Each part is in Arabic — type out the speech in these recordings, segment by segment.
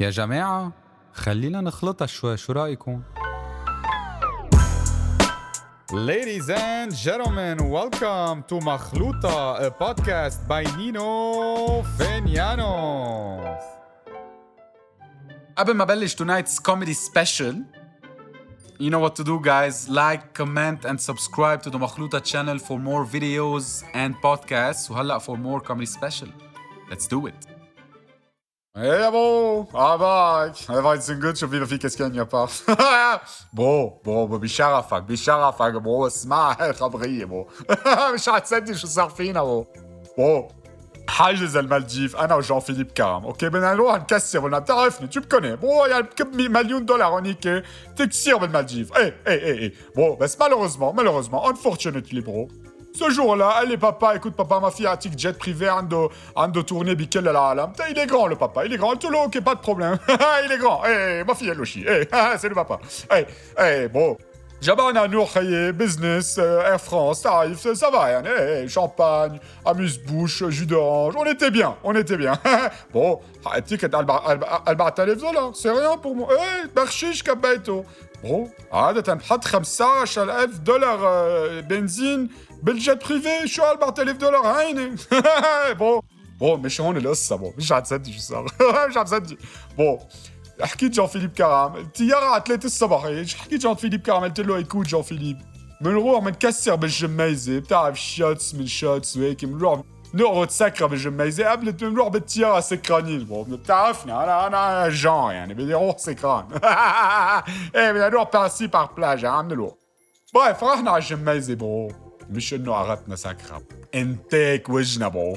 يا جماعة خلينا نخلطها شوي شو رأيكم؟ Ladies and gentlemen, welcome to Makhluta, a podcast by Nino Fenianos. قبل ما بلش tonight's comedy special, you know what to do guys. Like, comment and subscribe to the Makhluta channel for more videos and podcasts. وهلأ for more comedy special. Let's do it. Hej ابو عباك هاي زنقود شوف فينا في كسكن يا باف بو بو بشرفك بشرفك بو اسمع الخبرية بو مش هتصدق شو صار فينا بو بو حاجز المالديف أنا وجان فيليب كارم أوكي بدنا نروح نكسر بالمالديف بتعرفني tu بكوني بو يعني بكب مليون دولار هونيك تكسير بالمالديف إيه إيه إيه إيه بو بس malheureusement malheureusement unfortunately برو Ce jour-là, allez papa, écoute papa, ma fille a un jet privé, عنده عنده tournée بكل العالم. Il est grand le papa, il est grand. قلت له ok, pas de problème. il est grand. Eh, ma fille elle aussi. Eh, c'est le papa. Eh, eh, bon. جبعنا نروح خيي بزنس اير فرانس تعرف ça va يعني ايه champagne amuse bouche jus d'orange on était bien on était bien bon التيكت 4000 دولار c'est rien pour moi ايه بخشيش كبيته بون عادة نحط 15000 دولار بنزين بالجيت بريفي شو 4000 دولار هيني بون بون مش هون القصة بون مش هتصدق شو صار مش هتصدق بون حكيت جان فيليب كرام الطيارة على 3 الصبح حكيت جان فيليب كرام قلت له ايكوت جان فيليب بنروح بنكسر بالجميزة بتعرف شوتس من شوتس وهيك بنروح نقعد سكرة بالجميزة قبل بنروح بالطيارة سكرانين بو بتعرفني أنا أنا جان يعني بدي أروح سكران إيه بدي أروح بارسي بار بلاج عم نروح بريف رحنا على الجميزة برو مش إنه عرضنا سكرة انتيك وجنا برو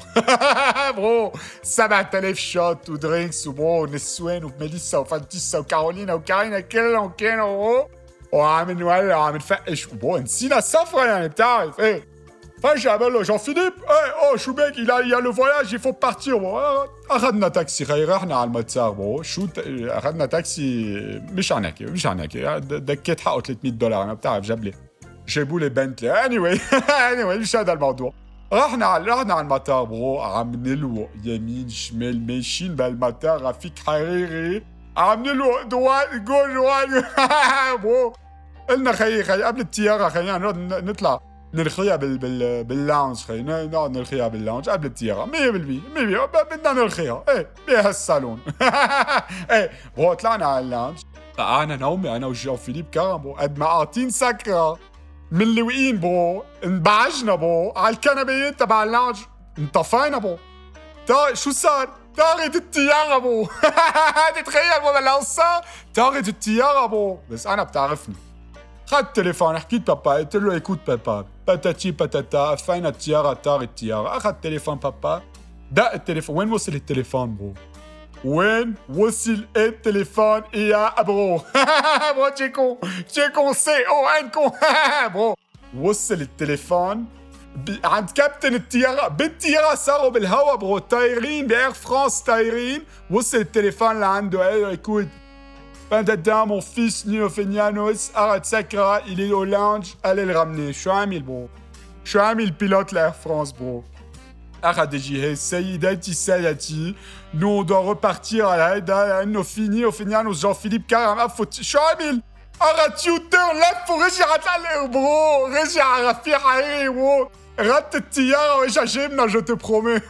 برو 7000 شوت ودرينكس وبرو نسوان وميليسا وفانتيسا وكارولينا وكارينا كلهم كانوا برو وعم نولع وعم نفقش برو نسينا السفرة يعني بتعرف إيه. فجأة بقول له جون فيليب إيه اوه شو بك il y a le voyage أخذنا تاكسي خي رحنا على المتسار برو شو أخذنا تاكسي مش عنك مش عنك ticket حقه 300 دولار أنا بتعرف جاب لي. جابوا لي Bentley anyway مش هذا الموضوع رحنا على رحنا على المطار bro عم نلوق يمين شمال ماشيين بالمطار رفيق حريري عم نلوق دوان جوج دوان bro قلنا خيي خيي قبل الطيارة خلينا نقعد نطلع نرخيها بال بال بال lounge خي نقعد نرخيها بال lounge قبل الطيارة 100% 100% بدنا نرخيها إيه بهالصالون إيه bro طلعنا على ال lounge أنا نومي أنا وجو فيليب كرم قد ما قاطين سكرة من اللي وقين bro انبعجنا bro على الكنبيات تبع ال lounge انطفينا bro تا شو صار؟ طارت الطيارة bro تتخيل bro بالقصة؟ طارت الطيارة bro بس أنا بتعرفني. خدت تليفون حكيت بابا. قلت له écoute بابا. patati patata فين الطيارة طارت الطيارة أخذ تليفون بابا. دق التليفون. وين وصل التليفون برو؟ وين وصل التليفون يا برو برو تشيكو تشيكو سي أو انكو برو وصل التليفون عند كابتن الطيارة بالطيارة صاروا بالهوا برو طايرين باير فرانس طايرين وصل التليفون لعنده قال له écoute Pendant mon fils Neofenianos arrête Sakra, il est au lounge, allez le ramener. شو عامل برو؟ شو عامل pilote l'Air France bro؟ أخذ يجهز سيداتي سادتي nous on doit repartir à la انه نينو فينيانوس جان فيليب كرم افوت شو عامل؟ أخذ U-turn لف ورجع على bro رجع رفيق الحريري bro رد الطيارة واجا جيبنا je te promets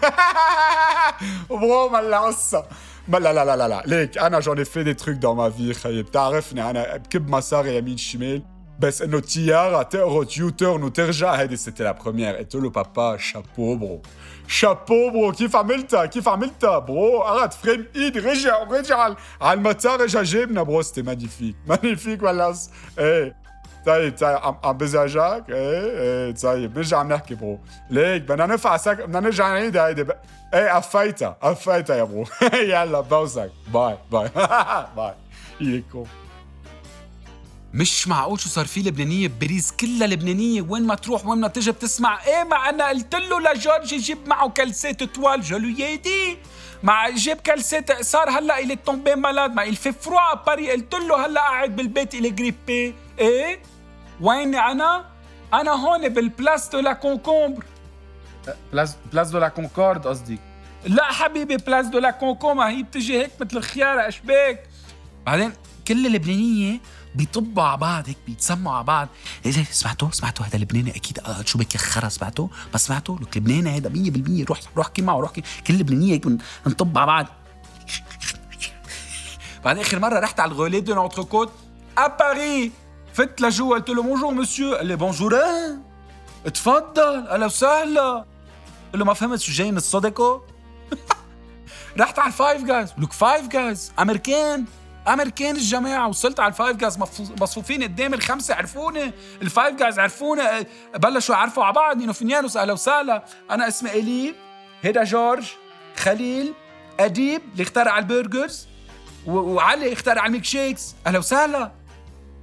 bro ما القصة ما لا لا لا لا لا ليك أنا j'en fais des trucs dans ma vie خيي بتعرفني أنا بكب مصاري يمين شمال بس انه الطيارة تقرط U-turn وترجع هيدي c'était la première قلت له بابا chapeau bro chapeau bro كيف عملتها كيف عملتها bro قعد vraiment رجع ورجع على المطار رجع جيبنا bro c'était magnifique magnifique ولا إيه طيب طيب عم عم بزعجك إيه إيه طيب نرجع نحكي bro ليك بدنا نرفع سك بدنا نرجع نعيد هيدي ب... إيه قفيتها قفيتها يا bro يلا بوزك باي باي باي ايكو مش معقول شو صار في لبنانية؟ بباريس كلها لبنانية. وين ما تروح وين ما تجي بتسمع. إيه مع أنا قلت له لجورج يجيب معه كلسات طوال je lui ai dit مع جيب كلسات صار هلأ est tombé malade ما froid à Paris قلت له هلأ قاعد بالبيت est grippé إيه؟ ويني أنا؟ أنا هون بال place de la concombre. Place Place de la Concorde قصدي. لا حبيبي place de la concombre هي بتجي هيك مثل الخيارة اشباك بعدين كل اللبنانية بيطبوا على بعض هيك بيتسموا على بعض. إيه سمعتوا سمعتوا هذا لبناني أكيد. آه شو بك خرا؟ سمعتوا ما سمعتوا لك لبناني هذا 100% روح روح احكي معه روح كل لبنانية هيك نطب على بعض. بعد آخر مرة رحت على ال Relais de l'Entrecôte à Paris فت لجوا قلت له bonjour monsieur قال لي bonjour تفضل أهلا وسهلا قلت له ما فهمت شو جاي بتصدقوا رحت على ال Five Guys. لك Five Guys American American الجماعة وصلت على ال Five Guys مصفوفين قدام الخمسة عرفوني ال Five Guys عرفوني بلشوا يعرفوا على بعض نينو فينيانوس أهلا وسهلا. أنا اسمي إلي هيدا جورج خليل أديب اللي اخترع ال burgers وعلي اخترع ال milkshakes. أهلا وسهلا.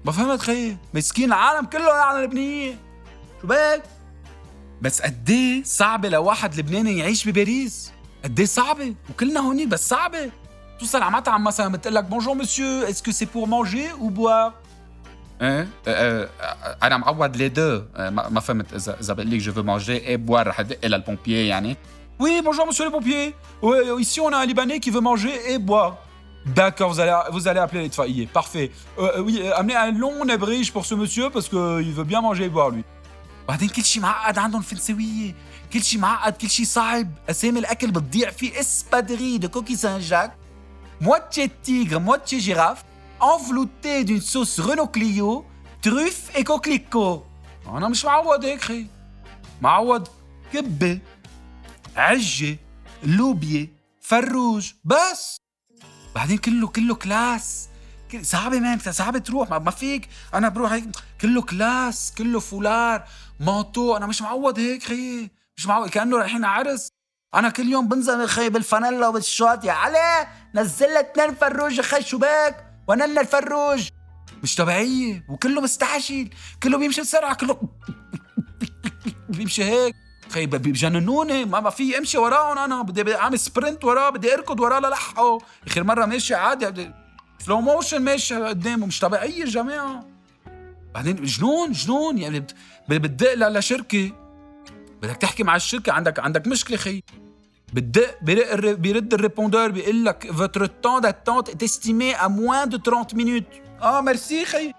ما فهمت خيي مسكين العالم كله على لبنانية. شو بك بس قد إيه صعبة لواحد لبناني يعيش بباريس؟ قد إيه صعبة؟ وكلنا هونيك بس صعبة. توصل على مطعم مثلا بتقول لك بونجور مسيو اسكو سي بور مانجي او بوار ايه انا معود لي دو ما فهمت اذا اذا بقول لك جو فو مانجي اي بوار رح ادق للبومبيي يعني Oui, bonjour monsieur le pompier. Oui, ici on a un Libanais qui veut manger et boire. D'accord, vous allez, vous allez appeler les failliers. Parfait. Euh, oui, amenez un long abrige pour ce monsieur parce qu'il veut bien manger et boire lui. بعدين كل شيء معقد عندهم فرنسوية كل شيء معقد كل شيء صعب أسامي الأكل بتضيع في اسبادري de coquille Saint-Jacques moitié tigre, moitié girafe enveloppée d'une sauce Renault Clio truffe et coquelicot. أنا مش معود هيك خي معود كبة عجة لوبيا فروج بس بعدين كله كله classe صعبة مان صعبة تروح ما فيك أنا بروح هيك كله classe كله foulard manteau أنا مش معود هيك خيي مش معود كانه رايحين عرس أنا كل يوم بنزل خي بالفانيلا وبالشورت يا علي نزل لك اثنين فروج خي شو بك ونلنا الفروج مش طبيعية. وكله مستعجل. كله بيمشي بسرعة. كله بيمشي هيك. خي بجننوني. ما, ما في أمشي وراهم أنا. بدي أعمل sprint وراه. بدي أركض وراه للحقه. آخر مرة ماشي عادي. slow motion ماشي قدامه. مش طبيعية الجماعة. بعدين جنون جنون. يعني بتدق لشركة. بدك تحكي مع الشركة. عندك عندك مشكلة خي بتدق بيرد ال répondeur بيقول لك temps d'attente est estimé à moins de 30 minutes. آه ميرسي خي.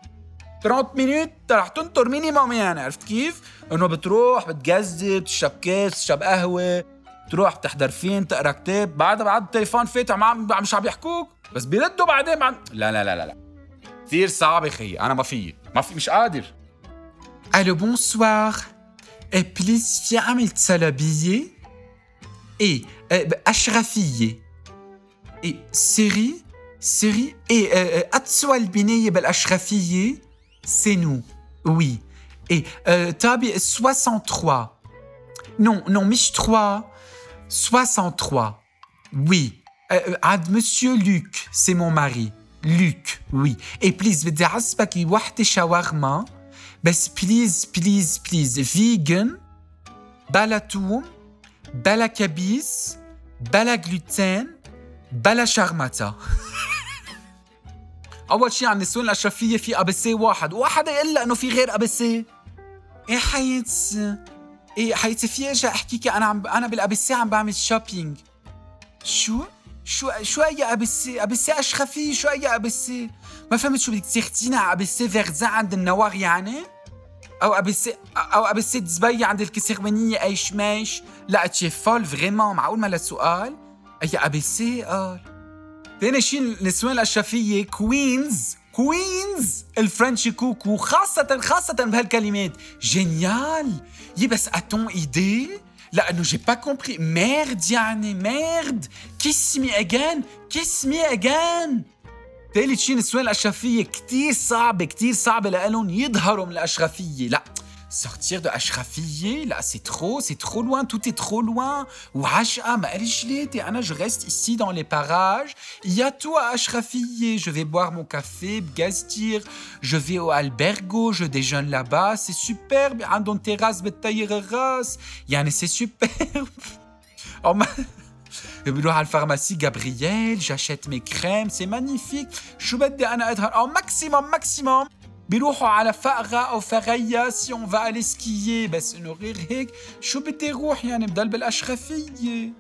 30 minutes رح تنطر minimum يعني عرفت كيف؟ إنه بتروح بتجذب تشرب كاس تشرب قهوة تروح بتحضر فيلم تقرأ كتاب. بعد بعد التليفون فاتح مع مش عم يحكوك. بس بيردوا بعدين بعد لا لا لا لا لا. كثير صعب خيي أنا ما في ما في مش قادر. ألو بونسوار بليز في عمل طلبيه ايه اشرفيه ايه سيري سيري ايه اتسوى البنايه بالاشرفيه c'est nous. Oui. Et euh, Tabi 63. Non, non, Mich 3. 63. Oui. Euh, euh Monsieur Luc, c'est mon mari. Luc, oui. Et please, بدي عصبك وحدة شاورما بس please, please, please vegan بلا توم بلا كبيس بلا gluten بلا شرمطة أول شيء عن النسوان الاشرفيه في أبسي واحد. واحد يقول انه في غير أبسي. إيه حياتي إيه حياتي في أجي احكيك أنا عم أنا بال ABC عم بعمل shopping شو؟ شو شو أي ABC؟ أبسي اشرفيه شو أي ABC؟ ما فهمت شو بدك تاخذينا على ABC فردان عند النوار يعني؟ au ABC au ABC ضبيه عند الكسرمانيه اي شماش لا t'es folle vraiment معقول ما لسؤال أي ABC قال تاني شيء النسوان الأشرفية coincées coincées الفرنشي كوكو خاصة خاصة بهالكلمات. génial. يي بس attends إيدي؟ لأنه j'ai pas compris. merde يعني merde. kiss me again kiss me again. ثالث شيء النسوان الاشرفيه كتير صعبه كتير صعبه لهم يظهروا من الاشرفيه لا sortir de Ashrafiyé, là c'est trop, c'est trop loin, tout est trop loin. Ou Asha, Anna, je reste ici dans les parages. Il y a tout à Ashrafiyé. Je vais boire mon café, gazdir. Je vais au albergo, je déjeune là-bas. C'est superbe. Andon terrasse, ras. Yann, c'est superbe. Je vais à la pharmacie Gabriel, j'achète mes crèmes, c'est magnifique. Je vais au maximum, maximum. بيروحوا على فقرا أو فاريا si on va aller skier بس إنه غير هيك شو بدي روح يعني بضل بالأشرفية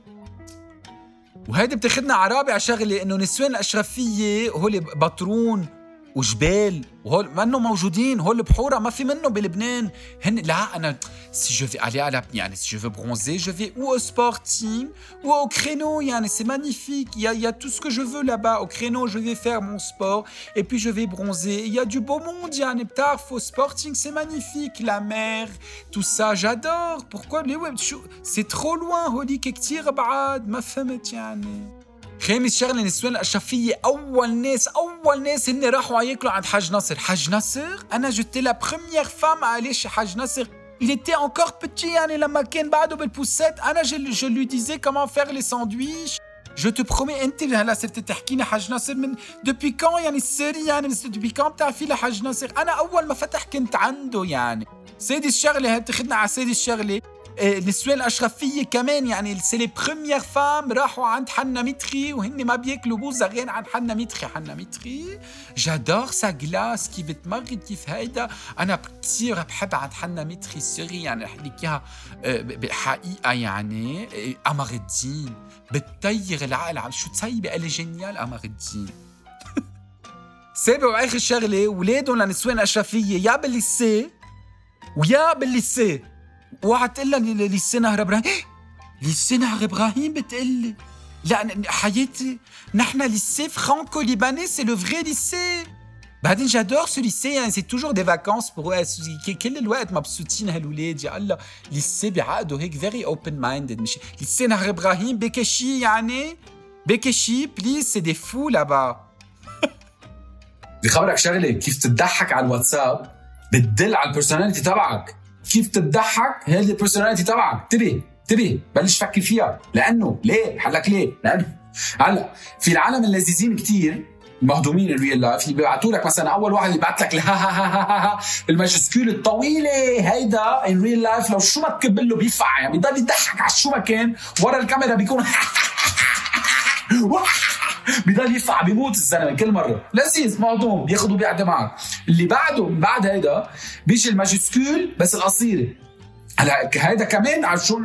وهيدي بتاخدنا على رابع شغله انه نسوان الاشرفيه هول بطرون وجبال وهول منه موجودين هول بحورة ما في منه بلبنان هن لا انا سي جو في aller à la يعني si je veux bronzer je vais ou au sporting ou au créneau يعني c'est magnifique il y a il y a tout ce que je veux là-bas au créneau je vais faire mon sport et puis je vais bronzer il y a du beau monde يعني بتعرف au sporting c'est magnifique la mer tout ça j'adore pourquoi les web c'est trop loin هوليك كتير بعاد ما فهمت يعني خامس شغلة نسوان الأشرفية. أول ناس أول ناس هن راحوا ياكلوا عند حاج نصر حاج نصر أنا j'étais la première femme chez حاج نصر Il était encore petit يعني لما كان بعده بال poussette أنا je, je lui disais comment faire les sandwichs je te promets أنت هلا صرت تحكيني حاج ناصر من depuis quand يعني السيري يعني؟ depuis quand بتعرفي لحاج ناصر؟ أنا أول ما فتح كنت عنده يعني. سادس شغله هي بتاخذنا على سادس شغله النسوان الاشرفيه كمان. يعني c'est les premières femmes راحوا عند حنا متري وهن ما بياكلوا بوزة غير عند حنا متري حنا متري j'adore sa glace كيف بتمرد كيف هيدا. أنا كثير بحب عند حنا متري sorry يعني احكي لك إياها بحقيقة يعني قمر الدين. بتطير العقل على شو طيبة قال génial قمر الدين. سابع واخر شغلة ولادهم لنسوان أشرفية يا بال lycée ويا بال lycée اوعى تقول لي lycée نهر إبراهيم. lycée نهر إبراهيم بتقلي لا حياتي. نحن lycée franco-libanais c'est le vrai lycée بعدين j'adore ce lycée يعني c'est toujours des vacances pour كل الوقت مبسوطين هالولاد يا الله lycée بعقده هيك very open-minded مش lycée نهر إبراهيم بكشي يعني بكشي please c'est des fous là-bas بدي خبرك شغلة. كيف تضحك على الواتساب؟ بتدل على ال personality تبعك. كيف تضحك هذه ال personality تبعك انتبه انتبه بلش فكر فيها لأنه ليه حلك ليه لأنه هلا في العالم اللذيذين كثير مهضومين ال real life اللي بيبعتوا لك مثلا اول واحد بيبعت لك ها ها ها ها ال majuscule الطويله هيدا in real life لو شو ما تكب له بيفقع يعني بيضل يضحك على شو ما كان ورا الكاميرا بيكون بضل يفقع بيموت الزلمة كل مرة. لذيذ مهضوم بياخذ وبيقعد معك. اللي بعده من بعد هيدا بيجي ال majuscule بس القصيرة. هلا هيدا كمان على شو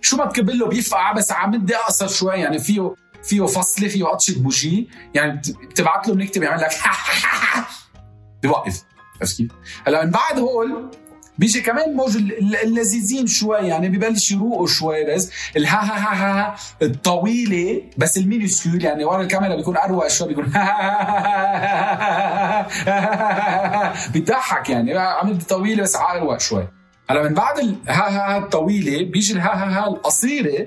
شو ما تكب له بيفقع بس على مدة أقصر شوي. يعني فيه فيه فصلة فيه قطشه بوجي يعني بتبعت له بنكتب يعمل لك بوقف. عرفت كيف؟ هلا من بعد هول بيجي كمان موج اللذيذين شوي يعني ببلش يروقوا شوي بس الها ها ها ها, ها الطويله بس المينيسكول يعني ورا الكاميرا بيكون اروق شوي بيكون بيضحك يعني عملت طويله بس اروق شوي هلا من بعد الها ها ها الطويله بيجي الها ها ها القصيره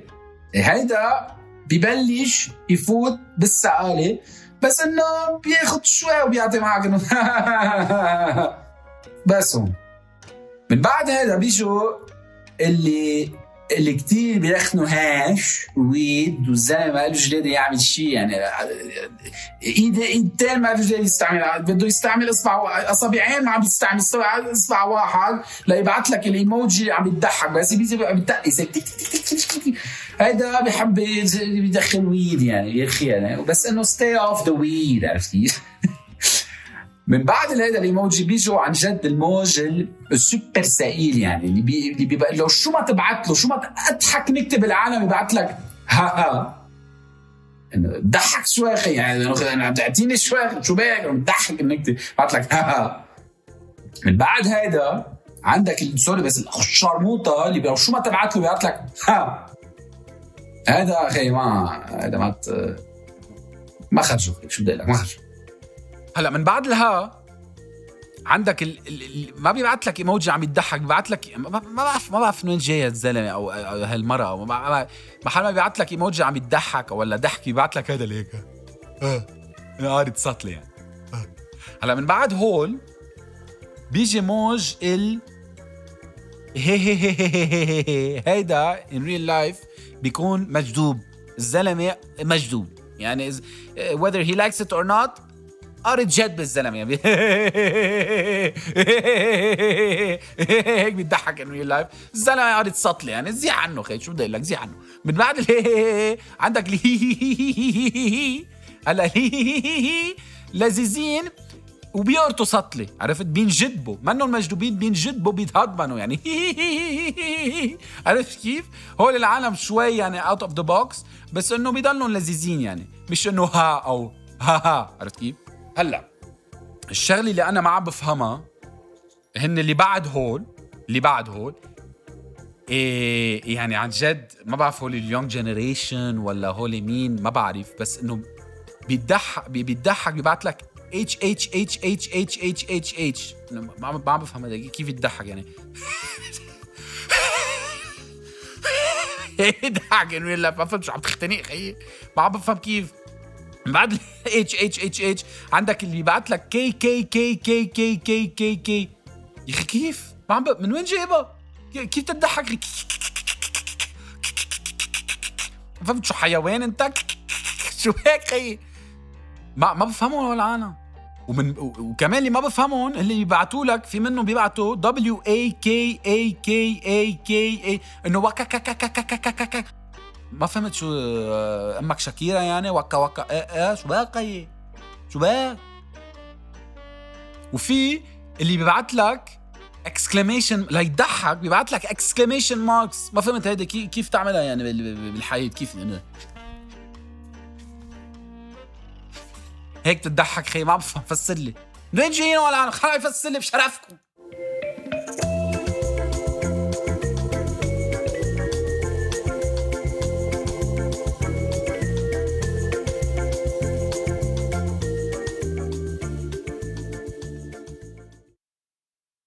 هيدا ببلش يفوت بالسقاله بس انه بياخد شوي وبيعطي معك انه بس هون من بعد هذا بيجوا اللي اللي كتير بيدخنوا هاش weed والزلمه ما قالوش جديد يعمل شيء يعني ايد ايدتين ما قالوش يستعمل بده يستعمل إصبع أصابعين ما عم يستعمل إصبع واحد ليبعث لك الإيموجي عم يضحك بس بيجي عم يتقس هيدا بحب بيدخن weed يعني يا أخي يعني بس إنه stay off the weed عرفت كيف؟ من بعد هذا الايموجي بيجوا عن جد الموج السوبر سائل يعني اللي, بي اللي بيبقى لو شو ما تبعت له شو ما اضحك نكتب العالم يبعث لك ها ها. ضحك شوي يعني عم تعطيني شوي شو بك بضحك نكتب بعت لك ها ها. من بعد هيدا عندك sorry بس الشرموطه اللي لو شو ما تبعت له بيبعث لك ها. هذا أخي ما هذا ما ما خرجوا شو بدي لك؟ ما خرجوا. هلا من بعد الها عندك ال... ال... ما بيبعت لك إيموجي عم يضحك بيبعت لك ما بعرف ما بعرف من وين جاي الزلمة أو, أو أو ما... محل ما بيبعت لك إيموجي عم يضحك ولا ضحك بيبعت لك هذا ليك آه. قارد سطلة يعني. آه. هلا من بعد هول بيجي موج ال هي هي هي هي هي هيدا in real life بيكون مجذوب. الزلمة مجذوب. يعني whether he likes it or not قارد جد بالزلمة يعني هيك بيضحك in real life الزلمة قارد سطلة يعني. زي عنه خي شو بدي أقول لك؟ زي عنه. من بعد عندك هلا لذيذين وبيقرطوا سطلة. عرفت؟ بينجدبوا منهم مجدوبين بينجدبوا بيتهضمنوا يعني. عرفت كيف؟ هول العالم شوي يعني out of the box بس إنه بيضلوا لذيذين يعني. مش إنه ها أو ها ها. عرفت كيف؟ هلا الشغلة اللي أنا ما عم بفهمها هن اللي بعد هول اللي بعد هول إيه يعني عن جد ما بعرف هول ال young generation ولا هول مين ما بعرف بس إنه بيضحك بيضحك بيبعت لك اتش اتش اتش اتش اتش اتش اتش اتش ما عم بفهم هذا كيف يضحك يعني؟ يضحك انه لا ما فهمت شو عم تختنق خيي. ما عم بفهم كيف. بعد اتش اتش اتش اتش عندك اللي بيبعت لك K K K K K K K K يا أخي كيف؟ ما عم. من وين جايبها؟ كيف تضحك؟ فهمت شو حيوان أنت؟ شو هيك خيي؟ ما ما بفهمهم هول العالم ومن وكمان اللي ما بفهمهم اللي بيبعتوا لك في منهم بيبعتوا دبليو اي كي اي كي اي كي اي إنه ما فهمت شو أمك شاكيرا يعني وكا وكا إيه إيه شو باقي شو باك وفي اللي بيبعت لك exclamation ليضحك بيبعت لك exclamation marks ما فهمت هيدا كيف تعملها يعني بالحياة؟ كيف يعني؟ هيك بتضحك خي ما بفهم فسر لي. من وين جايين ولا خلينا يفسر لي بشرفكم.